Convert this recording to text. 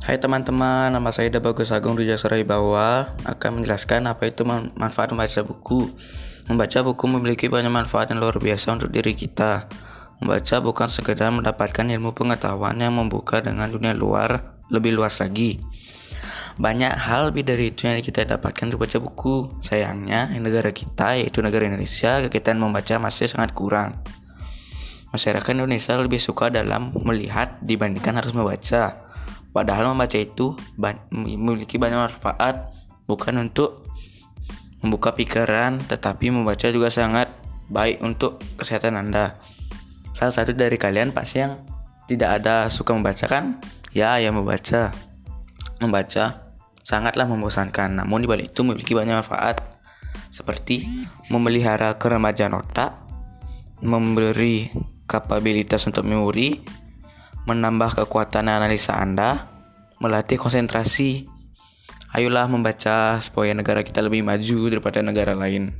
Hai teman-teman, nama saya Bagus Agung Rujasarai Bawah akan menjelaskan apa itu manfaat membaca buku. Membaca buku memiliki banyak manfaat yang luar biasa untuk diri kita. Membaca bukan sekedar mendapatkan ilmu pengetahuan yang membuka dengan dunia luar lebih luas lagi. Banyak hal lebih dari itu yang kita dapatkan dari baca buku. Sayangnya, di negara kita, yaitu negara Indonesia, kegiatan membaca masih sangat kurang. Masyarakat Indonesia lebih suka dalam melihat dibandingkan harus membaca. Padahal membaca itu memiliki banyak manfaat bukan untuk membuka pikiran tetapi membaca juga sangat baik untuk kesehatan Anda. Salah satu dari kalian pasti yang tidak ada suka membaca kan? Ya, yang membaca. Membaca sangatlah membosankan, namun dibalik itu memiliki banyak manfaat seperti memelihara keremajan otak, memberi kapabilitas untuk memori, menambah kekuatan analisa Anda, melatih konsentrasi. Ayolah membaca supaya negara kita lebih maju daripada negara lain.